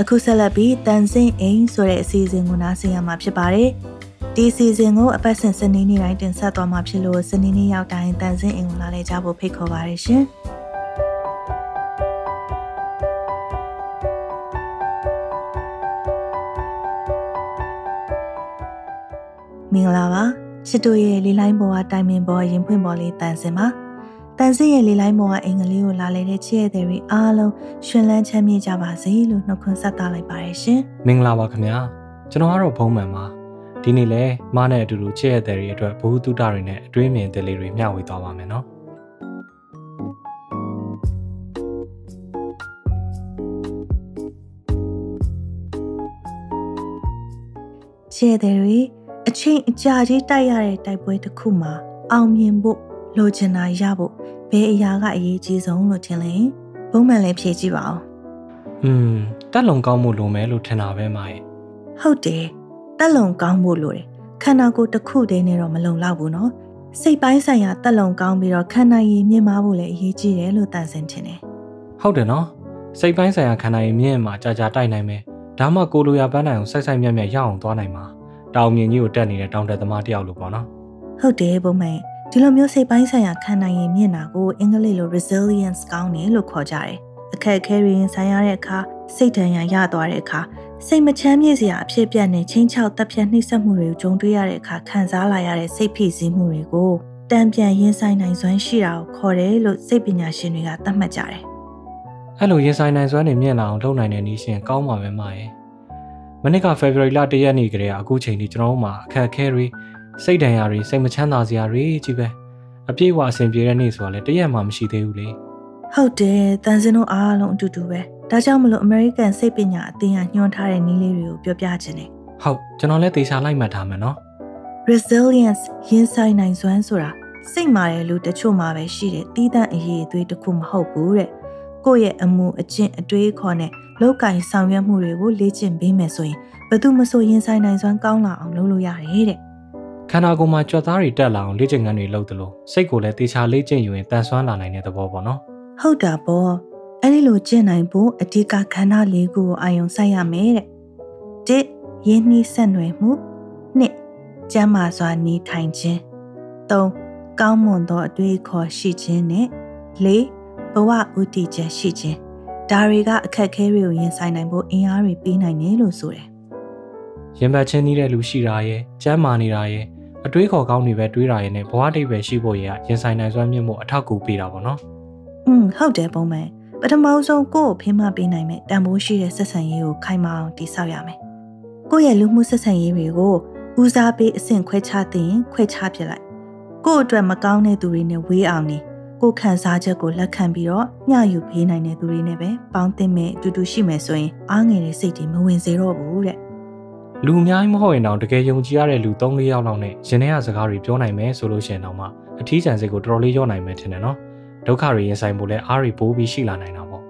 အခုဆက်လက်ပြီးတန်ဆင်းအိမ်ဆိုတဲ့အစီအစဉ်ကိုနားဆင်ရမှာဖြစ်ပါတယ်ဒီအစီအစဉ်ကိုအပတ်စဉ်စနေနေ့တိုင်းတင်ဆက်သွားမှာဖြစ်လို့စနေနေ့ရောက်တိုင်းတန်ဆင်းအိမ်ကိုလာလေကြဖို့ဖိတ်ခေါ်ပါရရှင်မင်္ဂလာပါချစ်တို့ရဲ့လေးလိုင်းပေါ်ကတိုင်ပင်ပေါ်ရင်ဖွင့်ပေါ်လေးတန်စင်ပါ တန်စင်ရဲ့လေးလိုင်းပေါ်ကအင်္ဂလိပ်ကိုလာလေတဲ့ချစ်ရဲ့တွေအားလုံးရှင်လန်းချမ်းမြေ့ကြပါစေလို့နှုတ်ခွန်းဆက်သလိုက်ပါရရှင်မင်္ဂလာပါခင်ဗျာကျွန်တော်ကတော့ဘုံမှန်ပါဒီနေ့လဲမနဲ့အတူတူချစ်ရဲ့တွေအတွက်ဘ ഹു တုတတွေနဲ့အတွေးမြင်တယ်လေးတွေမျှဝေသွားပါမယ်နော်ချစ်ရဲ့တွေအချိန်အကြာကြီးတိုက်ရတဲ့တိုက်ပွဲတစ်ခုမှာအောင်မြင်ဖို့ လိုချင်တာရဖို့ဘယ်အရာကအရေးကြီးဆုံးလို့ထင်လဲ။ဘုံမှန်လည်းဖြေကြည့်ပါဦး။อืมတက်လုံကောင်းမှုလိုမယ်လို့ထင်တာပဲမရဲ့။ဟုတ်တယ်။တက်လုံကောင်းမှုလိုတယ်။ခန္ဓာကိုယ်တစ်ခုတည်းနဲ့တော့မလုံလောက်ဘူးနော်။စိတ်ပိုင်းဆိုင်ရာတက်လုံကောင်းပြီးတော့ခန္ဓာရည်မြင့်မားဖို့လည်းအရေးကြီးတယ်လို့တန်ဆင်ထင်တယ်။ဟုတ်တယ်နော်။စိတ်ပိုင်းဆိုင်ရာခန္ဓာရည်မြင့်မားကြာကြာတိုက်နိုင်မယ်။ဒါမှကိုလိုရာပန်းနိုင်အောင်စိုက်စိုက်မြတ်မြတ်ရအောင်သွားနိုင်မှာ။တောင်မြင်ကြီးကိုတက်နေတဲ့တောင်တက်သမားတယောက်လိုပေါ့နော်။ဟုတ်တယ်ဘုံမဲ့။ ဒီလိုမျိုးစိတ်ပိုင်းဆိုင်ရာခံနိုင်ရင်မြင်တာကိုအင်္ဂလိပ်လို resilience ကောင်းတယ်လို့ခေါ်ကြတယ်အခက်အခဲတွေရင်ဆိုင်ရတဲ့အခါစိတ်ဒဏ်ရာရသွားတဲ့အခါစိတ်မချမ်းမြေ့စရာအဖြစ်ပြက်နဲ့ချင်းချောက်တပ်ဖြတ်နှိမ့်ဆက်မှုတွေကိုကြုံတွေ့ရတဲ့အခါခံစားလာရတဲ့စိတ်ဖိစီးမှုတွေကိုတံပြန်ရင်ဆိုင်နိုင်စွမ်းရှိတာကိုခေါ်တယ်လို့စိတ်ပညာရှင်တွေကသတ်မှတ်ကြတယ်။အဲ့လိုရင်ဆိုင်နိုင်စွမ်းတွေမြင်လာအောင်လုပ်နိုင်တဲ့နည်းရှင်ကောင်းပါပဲမရဲ့။မနစ်က February လ1ရက်နေ့ကတည်းကအခုချိန်ထိကျွန်တော်တို့မှာအခက်အခဲတွေ စိတ်ဒဏ်ရာတွေစိတ်မချမ်းသာစရာတွေကြီးပဲအပြည့်အဝအဆင်ပြေတဲ့နေ့ဆိုတာလည်းတရက်မှမရှိသေးဘူးလေဟုတ်တယ်တန်စင်တို့အားလုံးအတူတူပဲဒါကြောင့်မလို့ American စိတ်ပညာအသင်းကညွှန်ထားတဲ့နည်းလေးတွေကိုပြောပြခြင်းနဲ့ဟုတ်ကျွန်တော်လည်းသေချာလိုက်မှတ်ထားမယ်နော် resilience ရင်ဆိုင်နိုင်စွမ်းဆိုတာစိတ်မာတဲ့လူတချို့မှာပဲရှိတဲ့တီးတန့်အရေးအသွေးတစ်ခုမဟုတ်ဘူးတဲ့ကိုယ့်ရဲ့အမှုအကျင့်အတွေးအခေါ်နဲ့လောက်ကင်ဆောင်ရွက်မှုတွေကိုလေ့ကျင့်ပေးမယ်ဆိုရင်ဘသူမဆိုရင်ဆိုင်နိုင်စွမ်းကောင်းလာအောင်လုပ်လို့ရတယ်တဲ့ ခန္ဓာကိုယ်မှာကြွက်သားတွေတက်လာအောင်လေ့ကျင့်ခန်းတွေလုပ်သလိုစိတ်ကိုလည်းတေချာလေ့ကျင့်ယူရင်တန်ဆွမ်းလာနိုင်တဲ့သဘောပေါ့နော်ဟုတ်တာပေါ့အဲ့ဒီလိုကျင့်နိုင်ဖို့အဓိကခန္ဓာလေးခုကိုအာယုံစိုက်ရမယ်တဲ့တစ်ရင်းနှီးဆက်နွယ်မှုနှစ်ကျမ်းမာစွာနေထိုင်ခြင်းသုံးကောင်းမွန်သောအတွေ့အခေါ်ရှိခြင်းနဲ့လေးဘဝဥတည်ချက်ရှိခြင်းဒါတွေကအခက်ခဲတွေကိုရင်ဆိုင်နိုင်ဖို့အင်အားတွေပေးနိုင်တယ်လို့ဆိုတယ်။ရင်ဘတ်ချင်းနေတဲ့လူရှိတာရဲ့ကျမ်းမာနေတာရဲ့ အတွေးခေါ်ကောင်းတွေပဲတွေးတာရဲ့နဲ့ဘဝတိတ်ပဲရှိဖို့ရဲ့ရင်ဆိုင်နိုင်စွမ်းမြင့်မှုအထောက်အကူပေးတာပေါ့နော်။อืมဟုတ်တယ်ပုံမှန်ပထမဆုံးကိုယ့်ကိုဖိမပေးနိုင်မဲ့တန်ဖိုးရှိတဲ့ဆက်ဆံရေးကိုခိုင်မာအောင်တည်ဆောက်ရမယ်။ကိုယ့်ရဲ့လူမှုဆက်ဆံရေးတွေကိုဦးစားပေးအဆင့်ခွဲခြားသိရင်ခွဲခြားပြလိုက်။ကိုယ့်အတွက်မကောင်းတဲ့သူတွေနဲ့ဝေးအောင်နေ။ကိုခံစားချက်ကိုလက်ခံပြီးတော့ညှယူပေးနိုင်တဲ့သူတွေနဲ့ပဲပေါင်းသင့်မဲ့အတူတူရှိမယ်ဆိုရင်အားငယ်တဲ့စိတ်တွေမဝင်စေတော့ဘူးတဲ့ လူအများကြီးမဟုတ်ရင်တော့တကယ်ယုံကြည်ရတဲ့လူ၃-၄ယောက်လောက်နဲ့ရင်ထဲကစကားတွေပြောနိုင်မယ်ဆိုလို့ရှိရင်တော့မှအထီးကျန်စိတ်ကိုတော်တော်လေးရောနိုင်မယ်ထင်တယ်နော်ဒုက္ခတွေရင်ဆိုင်ဖို့လဲအားတွေပိုးပြီးရှိလာနိုင်တာပေါ့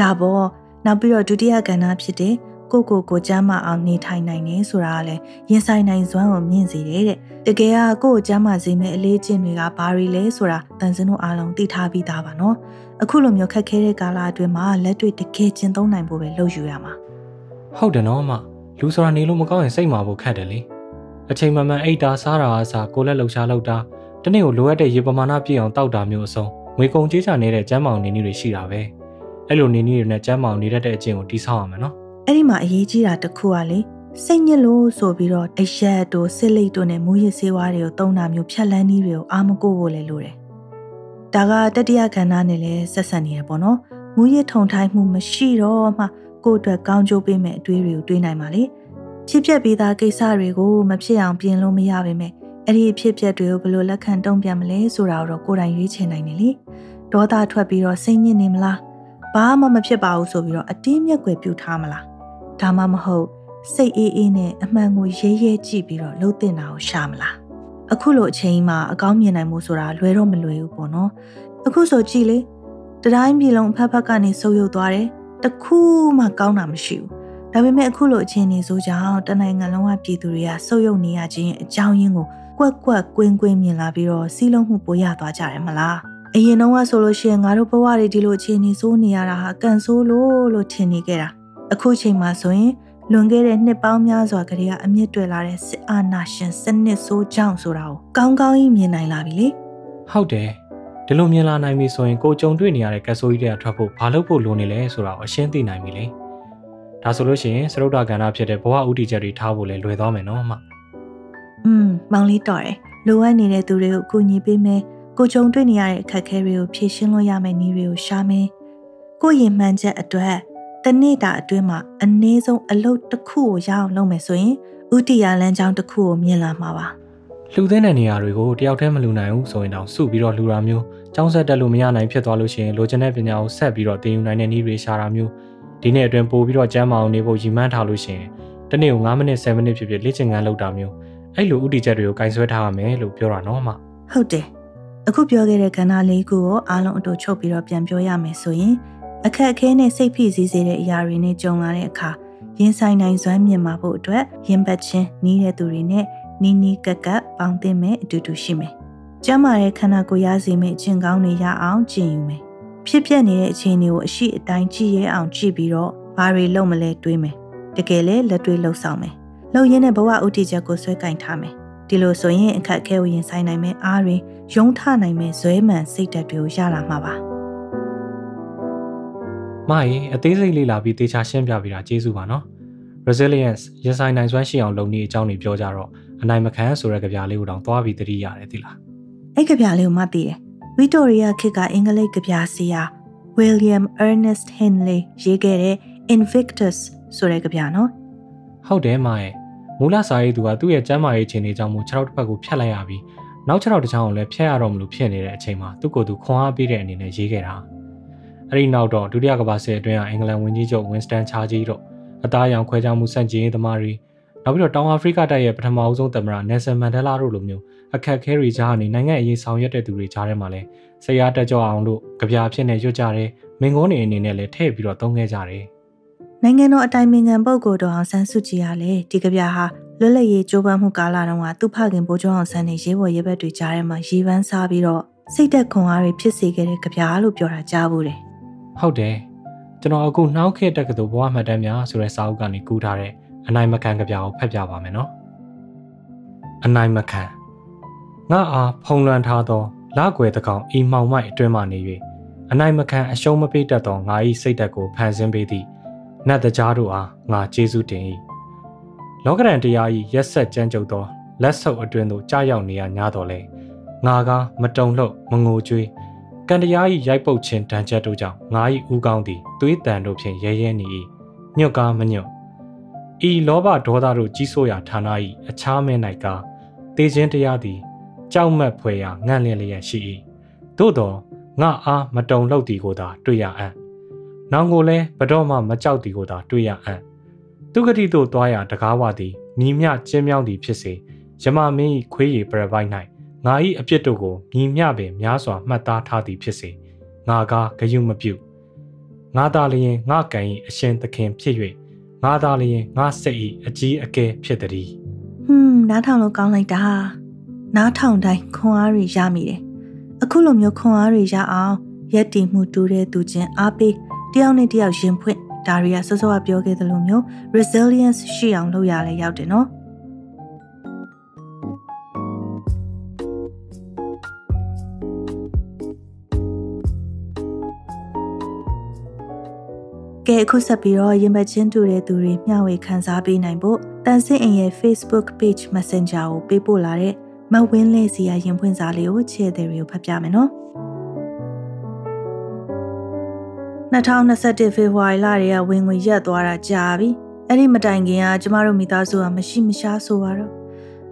ဒါပေါ့နောက်ပြီးတော့ဒုတိယကဏ္ဍဖြစ်တဲ့ကိုကိုကိုကျမ်းမာအောင်နေထိုင်နိုင်နေဆိုတာကလည်းရင်ဆိုင်နိုင်စွမ်းကိုမြင့်စေတယ်တဲ့တကယ်ကကိုကိုကျမ်းမာစေမယ့်အလေးကျင့်တွေကဘာတွေလဲဆိုတာတန်စင်တို့အားလုံးသိထားပြီးသားပါနော်အခုလိုမျိုးခက်ခဲတဲ့ကာလအတွင်းမှာလက်တွေ့တကယ်ကျင့်သုံးနိုင်ဖို့ပဲလုပ်ယူရမှာဟုတ်တယ်နော်မ လူဆိုတာနေလို့မကောင်းရင်စိတ်မာဖို့ခက်တယ်လေအချိန်မှန်မှန်အိတ်တာစားတာအစားကိုလက်လှုပ်ရှားလုပ်တာတနေ့ကိုလိုအပ်တဲ့ရေပမာဏပြည့်အောင်တောက်တာမျိုးအစုံငွေကုန်ကြေးချနေတဲ့ကျမ်းမောင်နေနည်းတွေရှိတာပဲအဲ့လိုနေနည်းတွေနဲ့ကျမ်းမောင်နေတတ်တဲ့အကျင့်ကိုတိဆောက်ရမယ်နော်အဲ့ဒီမှာအရေးကြီးတာတစ်ခုကလေစိတ်ညစ်လို့ဆိုပြီးတော့အရက်တို့စစ်လိတ်တို့နဲ့မူရစ်ဆေးဝါးတွေကိုတုံးတာမျိုးဖြတ်လန်းနည်းတွေကိုအာမကိုဖို့လည်းလိုတယ်။ဒါကတတိယခန္ဓာနဲ့လည်းဆက်ဆက်နေရပေါ့နော်။မူရစ်ထုံထိုင်းမှုမရှိတော့မှ ကိုယ့်အတွက်ကောင်းကျိုးပေးမဲ့အတွေးတွေကိုတွေးနိုင်ပါလေ။ဖြစ်ပျက်ပြီးသားကိစ္စတွေကိုမဖြစ်အောင်ပြင်လို့မရပါပဲ။အဲ့ဒီဖြစ်ပျက်တွေကိုဘယ်လိုလက်ခံတုံ့ပြန်မလဲဆိုတာတော့ကိုယ်တိုင်ရွေးချယ်နိုင်တယ်လေ။ဒေါသထွက်ပြီးတော့စိတ်ညစ်နေမလား။ဘာမှမဖြစ်ပါဘူးဆိုပြီးတော့အတင်းမြက်ွယ်ပြူထားမလားဒါမှမဟုတ်စိတ်အေးအေးနဲ့အမှန်ကိုရဲရဲကြည့်ပြီးတော့လှုပ်တင်တာကိုရှာမလားအခုလိုအချိန်မှာအကောင်းမြင်နိုင်မှုဆိုတာလွယ်တော့မလွယ်ဘူးပေါ့နော်အခုဆိုကြည့်လေတတိုင်းပြည်လုံးအဖက်ဖက်ကနေဆုပ်ယုပ်သွားတယ် တခုမှကောင်းတာမရှိဘူးဒါပေမဲ့အခုလိုအခြေအနေဆိုကြောင့်တနိုင်ငံလုံးကပြည်သူတွေကဆုပ်ယုပ်နေရခြင်းအကြောင်းရင်းကိုကွက်ကွက်ကွင်းကွင်းမြင်လာပြီးတော့စီးလုံးမှုပိုရသွားကြတယ်မလားအရင်တော့ကဆိုလို့ရှိရင်ငါတို့ဘဝတွေဒီလိုအခြေအနေဆိုးနေရတာဟာကန်ဆိုးလို့လို့ထင်နေခဲ့တာအခုချိန်မှာဆိုရင်လွန်ခဲ့တဲ့နှစ်ပေါင်းများစွာကလေးကအမြင့်တွေ့လာတဲ့စစ်အာဏာရှင်စနစ်ဆိုးကြောင့်ဆိုတာကိုကောင်းကောင်းကြီးမြင်နိုင်လာပြီလေဟုတ်တယ် ဒီလိုမြင်လာနိုင်ပြီဆိုရင်ကိုကြုံတွေ့နေရတဲ့ကက်ဆိုကြီးတွေကထွက်ဖို့ဘာလုပ်ဖို့လိုနေလဲဆိုတာကိုအရှင်းသိနိုင်ပြီလေဒါဆိုလို့ရှိရင်စရုပ်တာကဏ္ဍဖြစ်တဲ့ဘဝဥတီချက်တွေထားဖို့လဲလွယ်သွားမယ်နော်အမอืมမောင်လေးတော်တယ်လိုအပ်နေတဲ့သူတွေကိုကူညီပေးမယ်ကိုကြုံတွေ့နေရတဲ့အခက်အခဲတွေကိုဖြေရှင်းလို့ရမယ့်နည်းတွေကိုရှာမယ်ကိုရင်မှန်ချက်အတွက်တနေ့တာအတွင်းမှာအနည်းဆုံးအလုပ်တစ်ခုကိုရအောင်လုပ်မယ်ဆိုရင်ဥတီယာလမ်းကြောင်းတစ်ခုကိုမြင်လာမှာပါ လှူသင်းတဲ့နေရာတွေကိုတယောက်တည်းမလှူနိုင်ဘူးဆိုရင်တော့စုပြီးတော့လှူတာမျိုးကျောင်းဆက်တက်လို့မရနိုင်ဖြစ်သွားလို့ရှိရင်လိုချင်တဲ့ပညာကိုဆက်ပြီးတော့သင်ယူနိုင်တဲ့နည်းတွေရှာတာမျိုးဒီနေ့အတွင်းပို့ပြီးတော့ကျမ်းမာအောင်နေဖို့ရည်မှန်းထားလို့ရှိရင်တနေ့ကို9မိနစ်10မိနစ်ဖြစ်ဖြစ်လေ့ကျင့်ခန်းလုပ်တာမျိုးအဲ့လိုဥတီချက်တွေကိုကင်ဆွဲထားရမယ်လို့ပြောတာနော်မှဟုတ်တယ်အခုပြောခဲ့တဲ့ကဏ္ဍလေးခုကိုအားလုံးအတူချုပ်ပြီးတော့ပြန်ပြောရမယ်ဆိုရင်အခက်အခဲနဲ့စိတ်ဖိစီးစေတဲ့အရာတွေနဲ့ကြုံလာတဲ့အခါရင်ဆိုင်နိုင်စွမ်းမြင်မာဖို့အတွက်ရင်ပတ်ချင်းနီးတဲ့သူတွေနဲ့ နီးနီးကပ်ကပ်ပေါင်းသင်းမဲ့အတူတူရှိမယ်။ကျမ်းမာတဲ့ခန္ဓာကိုယ်ရစေမယ့်အကျင့်ကောင်းတွေရအောင်ကျင့်ယူမယ်။ဖြစ်ပျက်နေတဲ့အခြေအနေကိုအရှိအတိုင်းကြည့်ရအောင်ကြည့်ပြီးတော့ဘာတွေလုပ်မလဲတွေးမယ်။တကယ်လဲလက်တွေလှုပ်ဆောင်မယ်။လှုပ်ရင်းနဲ့ဘဝဥတီချက်ကိုဆွဲကင်ထားမယ်။ဒီလိုဆိုရင်အခက်အခဲကိုရင်ဆိုင်နိုင်မယ့်အားတွေရုံးထနိုင်မယ့်ဇွဲမှန်စိတ်ဓာတ်တွေကိုရလာမှာပါ။မရင်အသေးစိတ်လေ့လာပြီးတေချာရှင်းပြပေးတာကျေးဇူးပါနော် resilience ရင်ဆိုင်နိုင်စွမ်းရှိအောင်လုပ်နေအကြောင်းတွေပြောကြတော့ အနိုင်မခံဆိုတဲ့ကြပြလေးကိုတောင်သွားပြီးသတိရတယ်သိလားအဲ့ကြပြလေးကိုမှသိတယ်ဗီတိုရီယာခေတ်ကအင်္ဂလိပ်ကြပြဆရာ William Ernest Henley ရေးခဲ့တဲ့ Invictus ဆိုတဲ့ကြပြနော်ဟုတ်တယ်မရဲ့မူလစာရေးသူကသူ့ရဲ့ကျမ်းမာရေးခြင်းတွေကြောင့်မို့ခြေထောက်တစ်ဖက်ကိုဖြတ်လိုက်ရပြီးနောက်ခြေထောက်တစ်ချောင်းကိုလည်းဖြတ်ရတော့မလို့ဖြစ်နေတဲ့အချိန်မှာသူ့ကိုယ်သူခွန်အားပေးတဲ့အနေနဲ့ရေးခဲ့တာအဲ့ဒီနောက်တော့ဒုတိယကမ္ဘာစစ်အတွင်းကအင်္ဂလန်ဝန်ကြီးချုပ်ဝင်းစတန်ချာဂျီတို့အသားအရောင်ခွဲခြားမှုစန့်ကျင်ရေးသမားတွေ နောက်ပြီးတော့တောင်အာဖရိကတိုက်ရဲ့ပထမအဆုံးသမ္မတနယ်ဆန်မန်ဒလာတို့လိုမျိုးအခက်ခဲတွေကြားနေနိုင်ငံအရေးဆောင်ရွက်တဲ့သူတွေကြားထဲမှာလည်းဆရာတက်ကြွအောင်လို့ကြပြဖြစ်နေရွတ်ကြတယ်မင်္ဂုံးနေအနေနဲ့လည်းထည့်ပြီးတော့သုံးခဲ့ကြတယ်နိုင်ငံတော်အတိုင်ပင်ခံပုဂ္ဂိုလ်တော်အောင်ဆန်းစုကြည်ကလည်းဒီကြပြဟာလွတ်လပ်ရေးကြိုးပမ်းမှုကာလတုန်းကသူ့ဖခင်ဘိုးကျောင်းအောင်ဆန်းနဲ့ရေးပေါ်ရေးဘက်တွေကြားထဲမှာရေပန်းစားပြီးတော့စိတ်သက်ခွန်အားတွေဖြစ်စေခဲ့တဲ့ကြပြလို့ပြောတာကြားဘူးတယ်ဟုတ်တယ်ကျွန်တော်အခုနှောက်ခေတက္ကသိုလ်ဘဝမှတ်တမ်းများဆိုတဲ့စာအုပ်ကနေကူးထားတဲ့ အနိုင်မခံကြပြကိုဖတ်ပြပါမယ်နော်အနိုင်မခံငါအားဖုံလွှမ်းထားသောလကွယ်တကောင်ဤမှောင်မိုက်အတွင်းမှနေ၍အနိုင်မခံအရှုံးမပေးတတ်သောငါ၏စိတ်ဓာတ်ကိုဖန်ဆင်းပေးသည့်နတ်တကြားတို့အားငါကျေးဇူးတင်၏လောကရန်တရား၏ရက်ဆက်ကြမ်းကြုတ်သောလက်ဆုပ်အတွင်းသို့ကြားရောက်နေရ냐တော်လဲငါကမတုံလှုပ်မငိုကြွေးကံတရား၏ရိုက်ပုတ်ခြင်းဒဏ်ချက်တို့ကြောင့်ငါ၏ဥကောင်းသည်သွေးတန်တို့ဖြင့်ရဲရဲနေ၏ညွတ်ကားမညွတ် ဤလောဘဒေါသတို့ကြီးဆိုးရာဌာန၏အခြားမဲ၌ကတေခြင်းတရားသည်ကြောက်မက်ဖွယ်ရာငန့်လျက်လျက်ရှိ၏သို့သောငါအားမတုံလောက်သည်ကိုသာတွေ့ရအံ့နောင်ကိုလည်းဘတော်မှမကြောက်သည်ကိုသာတွေ့ရအံ့သူဂတိတို့သွားရာတကားဝသည်မြည်မြကျင်းမြောင်းသည်ဖြစ်စေယမမင်း၏ခွေးရည်ပရပိုက်၌ငါ၏အပြစ်တို့ကိုမြည်မြပင်များစွာမှတ်သားထားသည်ဖြစ်စေငါကားဂယုမပြုငါသာလျင်ငါကံ၏အရှင်သခင်ဖြစ်၍ ငါသာလျင်ငါစိတ်၏အကြီးအကဲဖြစ်သည်ဟွန်းနားထောင်လို့ကောင်းလိုက်တာနားထောင်တိုင်းခွန်အားတွေရမိတယ်အခုလိုမျိုးခွန်အားတွေရအောင်ရက်တည်မှုတူတဲ့သူချင်းအားပေးတယောက်နဲ့တယောက်ရင်ဖွင့်ဒါတွေကစောစောကပြောခဲ့သလိုမျိုး resilience ရှိအောင်လုပ်ရလဲရောက်တယ်နော် ကဲအခုဆက်ပြီးတော့ရင်ဘတ်ချင်းတူတဲ့သူတွေမျှဝေခန်းစားပေးနိုင်ဖို့တန်ဆင်းအင်ရဲ့ Facebook page Messenger ကိုပေးပို့လာတဲ့မဝင်းလေးစီရရင်ဖွင့်စာလေးကိုချဲ့တဲ့တွေကိုဖတ်ပြမယ်နော်2021ဖေဖော်ဝါရီလတွေကဝင်ငွေရက်သွားတာကြာပြီအဲ့ဒီမတိုင်ခင်ကကျမတို့မိသားစုကမရှိမရှားဆိုပါတော့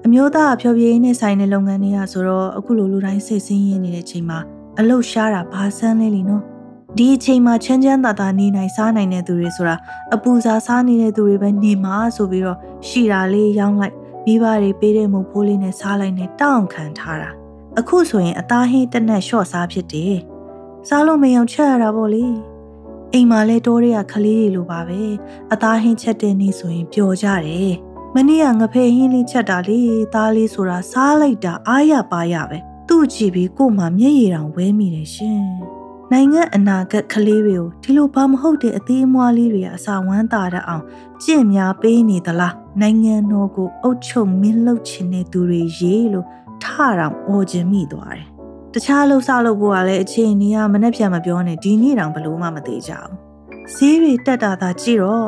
အမျိုးသားအဖျော်ဖြေရေးနဲ့ဆိုင်တဲ့လုပ်ငန်းတွေကဆိုတော့အခုလိုလူတိုင်းစိတ်ဆင်းရဲနေတဲ့ချိန်မှာအလုတ်ရှားတာဘာဆန်းလဲလीနော် ဒီအချိန်မှာချမ်းချမ်းသာသာနေနိုင်စားနိုင်တဲ့သူတွေဆိုတာအပူစားစားနေတဲ့သူတွေပဲနေမှာဆိုပြီးတော့ရှီတာလေးရောင်းလိုက်မိဘတွေပေးတဲ့မုတ်ဖိုးလေးနဲ့စားလိုက်နဲ့တောင်းခံထားတာအခုဆိုရင်အသားဟင်းတနက်လျှော့စားဖြစ်တယ်စားလို့မယုံချက်ရတာပေါ့လေအိမ်မှာလဲတိုးတွေကခလေးတွေလိုပါပဲအသားဟင်းချက်တဲ့နေ့ဆိုရင်ပျော်ကြတယ်မနေ့ကငဖဲဟင်းလေးချက်တာလေသားလေးဆိုတာစားလိုက်တာအားရပါရပဲသူ့ကြည့်ပြီးကို့မှာမျက်ရည်တောင်ဝဲမိတယ်ရှင် နိုင်ငံအနာဂတ်ကလေးတွေကိုဒီလိုဘာမဟုတ်တဲ့အသေးအမွှားလေးတွေအစာဝမ်းသာတတ်အောင်ကြင့်များပေးနေသလားနိုင်ငံတော်ကိုအုပ်ချုပ်မင်းလုပ်ချင်တဲ့သူတွေရေးလို့ထတောင်အော်ကျင်မိသွားတယ်တခြားလှုပ်ဆလို့ဖို့ကလည်းအခြေအနေကမနှက်ဖြန်မပြောနဲ့ဒီနေ့တောင်ဘလို့မှမသေးကြဘူးဈေးတွေတက်တာသာကြည့်တော့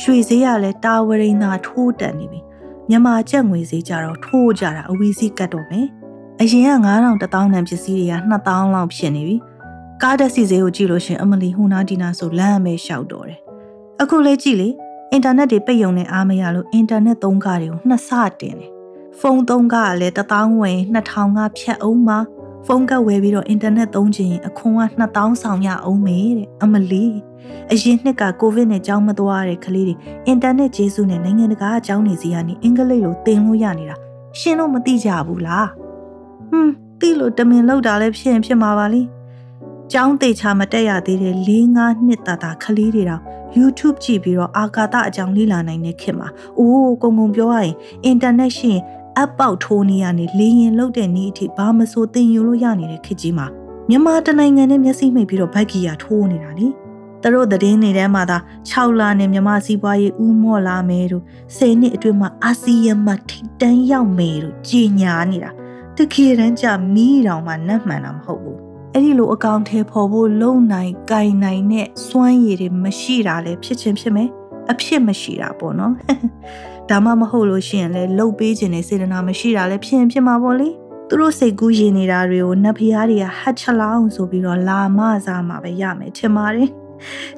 ရွှေဈေးကလည်းတာဝရိန်သာထိုးတက်နေပြီမြန်မာကျပ်ငွေဈေးကြတော့ထိုးကြတာအဝီစီကတ်တော့မယ်အရင်က9000 1000တန်ပစ္စည်းတွေက2000လောက်ဖြစ်နေပြီ ကားတက်စီဈေးကိုကြည့်လို့ရှင်အမလီဟူနာဒီနာဆိုလမ်းအမဲလျှောက်တော့တယ်အခုလေးကြည့်လေအင်တာနက်တွေပိတ်ယုံနေအားမရလို့အင်တာနက်သုံးကားတွေကိုနှစ်ဆတင်တယ်ဖုန်းသုံးကားကလည်း1000ဝယ်2000ကဖြတ်အောင်မှာဖုန်းကဝယ်ပြီးတော့အင်တာနက်သုံးချင်ရင်အခွန်က2000ဆောင်ရအောင်မေတဲ့အမလီအရင်နှစ်ကကိုဗစ်နဲ့ကြောင်းမသွားတဲ့ကလေးတွေအင်တာနက်ကျေးဇူးနဲ့နိုင်ငံတကာအကြောင်းနေစီကနေအင်္ဂလိပ်လိုသင်လို့ရနေတာရှင်းတော့မသိကြဘူးလားဟွန်းသိလို့တမင်လောက်တာလည်းဖြစ်ရင်ဖြစ်မှာပါလိ ကျောင်းသေးချာမတက်ရသေးတဲ့၄၅နှစ်တာတာကလေးတွေတော့ YouTube ကြည့်ပြီးတော့အာကာသအကြောင်းလေ့လာနိုင်တဲ့ခေတ်မှာအိုးကုံကုံပြောရရင်အင်တာနက်ရှင် app ပေါက်ထိုးနေရနေလေရင်လုတ်တဲ့နေ့အထိဘာမဆိုသင်ယူလို့ရနေတဲ့ခေတ်ကြီးမှာမြန်မာတနိုင်ငံနဲ့မျက်စိမှိတ်ပြီးတော့ဘက်ကီယာထိုးနေတာလေသူတို့သတင်းတွေထဲမှာသာ6လနဲ့မြန်မာစီးပွားရေးဥမော့လာမယ်တို့10နှစ်အတွင်းမှာအာဆီယံမှာထိတန်းရောက်မယ်တို့ကြေညာနေတာတကယ်တမ်းကျမီးတောင်မှနှက်မှန်တာမဟုတ်ဘူး အဲ့ဒီလိုအကောင့်ထဲပေါ်ဖို့လုံနိုင်၊ကင်နိုင်တဲ့စွမ်းရည်တွေမရှိတာလည်းဖြစ်ချင်းဖြစ်မယ်အဖြစ်မရှိတာပေါ့နော်ဒါမှမဟုတ်လို့ရှိရင်လည်းလှုပ်ပေးခြင်းနဲ့စေတနာမရှိတာလည်းဖြစ်ရင်ဖြစ်မှာပေါ့လေသူတို့စိတ်ကူးရင်နေတာတွေကိုနတ်ဖျားတွေကဟတ်ချလောင်းဆိုပြီးတော့လာမစားမှာပဲရမယ်ထင်ပါတယ်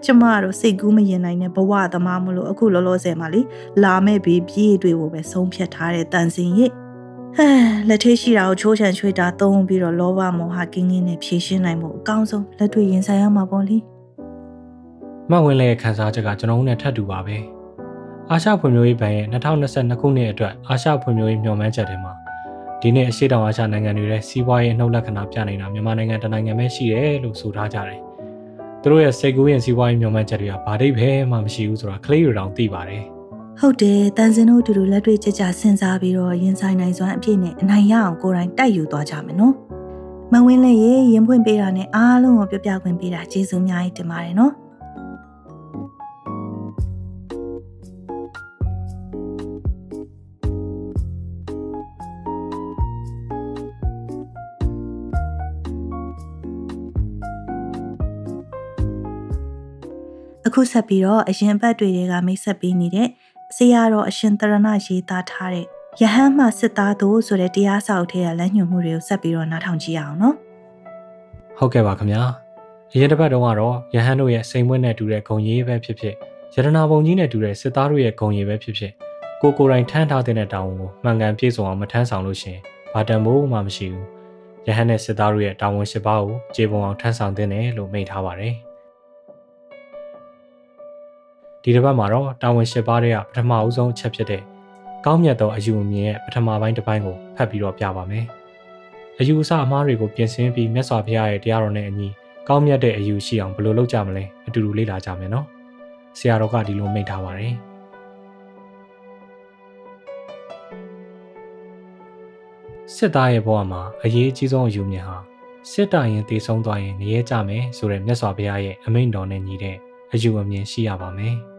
ကျမတို့စိတ်ကူးမရင်နိုင်တဲ့ဘဝသမားမလို့အခုလောလောဆယ်မှာလေလာမဲ့ဘေးပြေးတွေကိုပဲဆုံးဖြတ်ထားတဲ့တန်စင်ရစ် ဟဲလက်ထေးရှိတာကိုချိုးချံချွေတာသုံးပြီးတော့လောဘမောဟကင်းကင်းနဲ့ဖြေရှင်းနိုင်မှုအကောင်းဆုံးလက်တွေ့ရင်ဆိုင်ရမှာပေါ့လေမှတ်ဝင်လေခန်းစားချက်ကကျွန်တော်တို့နဲ့ထပ်တူပါပဲအာရှဖွံ့ဖြိုးရေးဘဏ်ရဲ့2022ခုနှစ်အတွက်အာရှဖွံ့ဖြိုးရေးမျှော်မှန်းချက်တွေမှာဒီနေ့အရှိတောင်အာရှနိုင်ငံတွေရဲ့စီးပွားရေးနှုတ်လက္ခဏာပြနေတာမြန်မာနိုင်ငံတနိုင်ငံပဲရှိတယ်လို့ဆိုထားကြတယ်။သူတို့ရဲ့စိတ်ကူးရင်စီးပွားရေးမျှော်မှန်းချက်တွေကဘာတိတ်ပဲမှမရှိဘူးဆိုတာကလေးတွေတောင်သိပါတယ်။ ဟုတ်တယ်တန်စင်တို့အတူတူလက်တွေ့ကြကြစဉ်းစားပြီးတော့ရင်ဆိုင်နိုင်စွမ်းအပြည့်နဲ့အနိုင်ရအောင်ကိုယ်တိုင်တိုက်ယူသွားကြမယ်နော်။မဝင်းလည်းရေရင်ဖွင့်ပေးတာနဲ့အားလုံးကိုပြပြခွင့်ပေးတာကျေးဇူးအများကြီးတင်ပါတယ်နော်။အခုဆက်ပြီးတော့အရင်ဘက်တွေကမိတ်ဆက်ပေးနေတဲ့ ဆရာတော်အရှင်တရဏရေးသားထားတဲ့ယဟန်မှစစ်သားတို့ဆိုတဲ့တရားစာအုပ်ထဲကလမ်းညွှန်မှုတွေကိုဆက်ပြီးတော့နားထောင်ကြည့်အောင်နော်ဟုတ်ကဲ့ပါခင်ဗျာအရင်တစ်ပတ်တုန်းကတော့ယဟန်တို့ရဲ့စိန်မွေးနဲ့တူတဲ့ဂုံရည်ပဲဖြစ်ဖြစ်ယရနာဘုံကြီးနဲ့တူတဲ့စစ်သားတို့ရဲ့ဂုံရည်ပဲဖြစ်ဖြစ်ကိုကိုယ်တိုင်ထမ်းထားတဲ့တောင်းကိုမှန်ကန်ပြည့်စုံအောင်မထမ်းဆောင်လို့ရှင်ဘာတန်ဖို့မှမရှိဘူးယဟန်နဲ့စစ်သားတို့ရဲ့တာဝန်ရှိပါကိုခြေပုံအောင်ထမ်းဆောင်တဲ့လို့မိန့်ထားပါတယ် ဒီတစ်ပတ်မှာတော့တာဝန်ရှိပါတဲ့ပထမအဦးဆုံးအချက်ဖြစ်တဲ့ကောင်းမြတ်သောအယူအမြင်ရဲ့ပထမပိုင်းတစ်ပိုင်းကိုဖတ်ပြီးတော့ပြပါမယ်။အယူအဆအမှားတွေကိုပြင်ဆင်ပြီးမြတ်စွာဘုရားရဲ့တရားတော်နဲ့အညီကောင်းမြတ်တဲ့အယူရှိအောင်ဘယ်လိုလုပ်ကြမလဲအတူတူလေ့လာကြမယ်နော်။ဆရာတော်ကဒီလိုမိန့်ထားပါတယ်။စစ်သားရဲ့ဘဝမှာအရေးအကြီးဆုံးအယူမြင်ဟာစစ်တပ်ရင်တည်ဆုံးသွားရင်ငရဲကြမယ်ဆိုတဲ့မြတ်စွာဘုရားရဲ့အမိန့်တော်နဲ့ညီတဲ့အယူအမြင်ရှိရပါမယ်။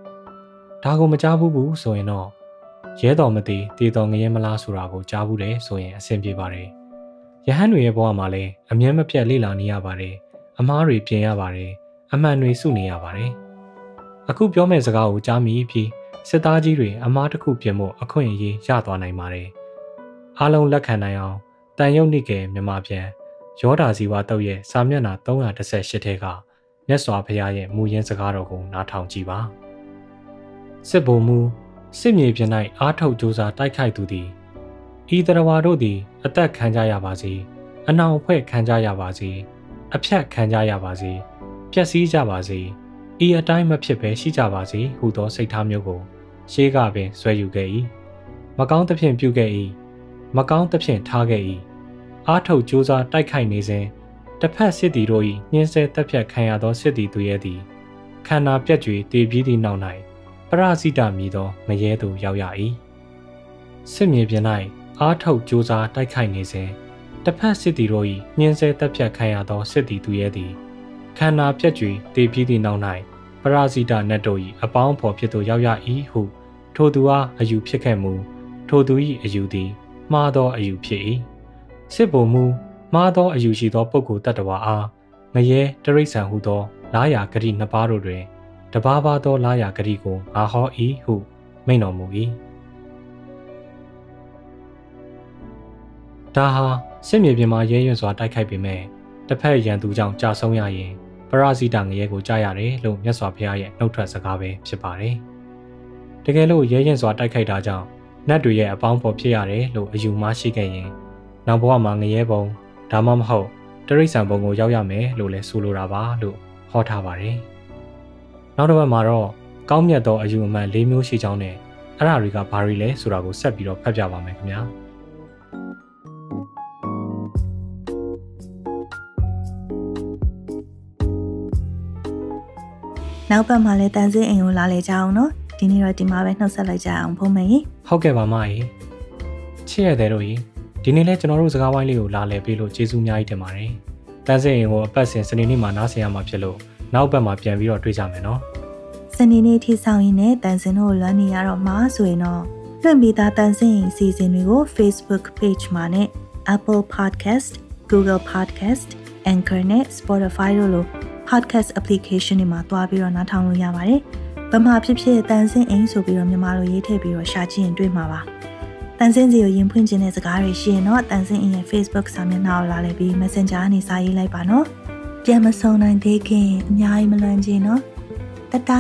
ဒါကိုမကြားဘူးဘူးဆိုရင်တော့ရဲတော်မသိတေတော်ငရဲမလားဆိုတာကိုကြားဘူးတယ်ဆိုရင်အဆင်ပြေပါတယ်။ယဟန်တွေရဲ့ဘဝမှာလည်းအမြဲမပြတ်လေ့လာနေရပါတယ်။အမားတွေပြင်ရပါတယ်။အမှန်တွေစုနေရပါတယ်။အခုပြောမယ့်စကားကိုကြားမိပြီးစစ်သားကြီးတွေအမားတစ်ခုပြင်ဖို့အခွင့်အရေးရသွားနိုင်ပါတယ်။အားလုံးလက်ခံနိုင်အောင်တန်ရုပ်နိကေမြန်မာပြန်ရောတာစီဝါတုတ်ရဲ့စာမျက်နှာ318ထဲကမြတ်စွာဘုရားရဲ့မူရင်းစကားတော်ကိုနားထောင်ကြည့်ပါ။ စစ်ဘုံမူစစ်မြေပြင်၌အားထုတ်ကြိုးစားတိုက်ခိုက်သူသည်ဤတရဝါတို့သည် အသက်ခံကြရပါစေအနောင်ဖွဲ့ခံကြရပါစေအဖြတ်ခံကြရပါစေပျက်စီးကြပါစေဤအတိုင်းမဖြစ်ဘဲရှိကြပါစေဟုသောစိတ်ထားမျိုးကိုရှေးကပင်ဆွဲယူခဲ့၏မကောင်းသဖြင့်ပြုခဲ့၏မကောင်းသဖြင့်ထားခဲ့၏အားထုတ်ကြိုးစားတိုက်ခိုက်နေစဉ်တစ်ဖက်စစ်တီတို့၏နှင်းဆဲတက်ဖြတ်ခံရသောစစ်တီသူရဲ့သည်ခန္ဓာပြက်ကြွေတည်ပြီးသည့်နောက်၌ ပရစိတမြည်သောမရဲသူရောက်ရ၏စစ်မြေပြင်၌အားထုတ်ကြိုးစားတိုက်ခိုက်နေစဉ်တစ်ဖက်စစ်တီတို့၏ညှင်းဆဲတပ်ဖြတ်ခံရသောစစ်တီသူရဲသည်ခခန္ဓာပြက်ကြွေတည်ပြီးသည့်နောက်၌ပရာဇိတနတ်တို့၏အပေါင်းဖော်ဖြစ်သို့ရောက်ရ၏ဟုထိုသူအားအယူဖြစ်ခဲ့မူထိုသူ၏အယူသည်မှားသောအယူဖြစ်၏စစ်ဘုံမူမှားသောအယူရှိသောပုဂ္ဂိုလ်တ attva အားငရဲတရိษံဟုသောလာယာဂတိနှစ်ပါးတို့တွင် တပါးပါသောလာယာဂတိကိုငါဟော၏ဟုမိန့်တော်မူ၏ဒါဟာစစ်မြေပြင်မှာရဲရွံ့စွာတိုက်ခိုက်ပေမဲ့တစ်ဖက်ရန်သူကြောင့်ကြာဆုံးရရင်ပရဇိတငရဲကိုကြားရတယ်လို့မြတ်စွာဘုရားရဲ့နှုတ်ထွက်စကားပဲဖြစ်ပါတယ်။တကယ်လို့ရဲရင်စွာတိုက်ခိုက်တာကြောင့်နတ်တွေရဲ့အပေါင်းဖော်ဖြစ်ရတယ်လို့အယူမရှိခဲ့ရင်နောက်ဘဝမှာငရဲဘုံဒါမှမဟုတ်တရိษံဘုံကိုရောက်ရမယ်လို့လည်းဆိုလိုတာပါလို့ဟောထားပါတယ်။ နောက်တစ်ပတ်မှာတော့ကောင်းမြတ်သောအယူအမှန်၄မျိုးရှိကြောင်းနဲ့အဲ့ဒါတွေကဘာတွေလဲဆိုတာကိုဆက်ပြီးတော့ဖတ်ပြပါမယ်ခင်ဗျာ။နောက်ပတ်မှာလည်းတန်စင်းအိမ်ကိုလာလေကြအောင်နော်ဒီနေ့တော့ဒီမှာပဲနှုတ်ဆက်လိုက်ကြအောင်ဖုံးမယ်ကြီးဟုတ်ကဲ့ပါမကြီးချစ်ရတဲ့တို့ကြီးဒီနေ့လဲကျွန်တော်တို့စကားဝိုင်းလေးကိုလာလည်ပေးလို့ကျေးဇူးအများကြီးတင်ပါတယ်တန်းစင်ရင်ကိုအပတ်စဉ်စနေနေ့မှာနားဆင်ရမှာဖြစ်လို့ နောက်ပတ်မှာပြန်ပြီးတော့တွေ့ကြမယ်နော်စနေနေ့ထိဆောင်ရင်နဲ့တန်စင်းတို့လွမ်းနေရတော့မှာဆိုရင်တော့လွှင့်ပြီးသားတန်စင်းစီစဉ်တွေကို Facebook Page မှာနဲ့ Apple Podcast, Google Podcast, Anchor နဲ့ Spotify တို့လို podcast application တွေမှာတွားပြီးတော့နားထောင်လို့ရပါတယ်။ဗမာဖြစ်ဖြစ်တန်စင်းအိမ်ဆိုပြီးတော့မြန်မာလိုရေးထည့်ပြီးတော့ရှာကြည့်ရင်တွေ့မှာပါ။တန်စင်းစီကိုရင်ဖွင့်ခြင်းတဲ့စကားတွေရှိရင်တော့တန်စင်းအိမ်ရဲ့ Facebook စာမျက်နှာကိုလာလည်ပြီး Messenger ကနေစာရေးလိုက်ပါနော်။ ပြန်မဆုံနိုင်သေးခင်အများကြီးမလွန်ချင်နော်။တတ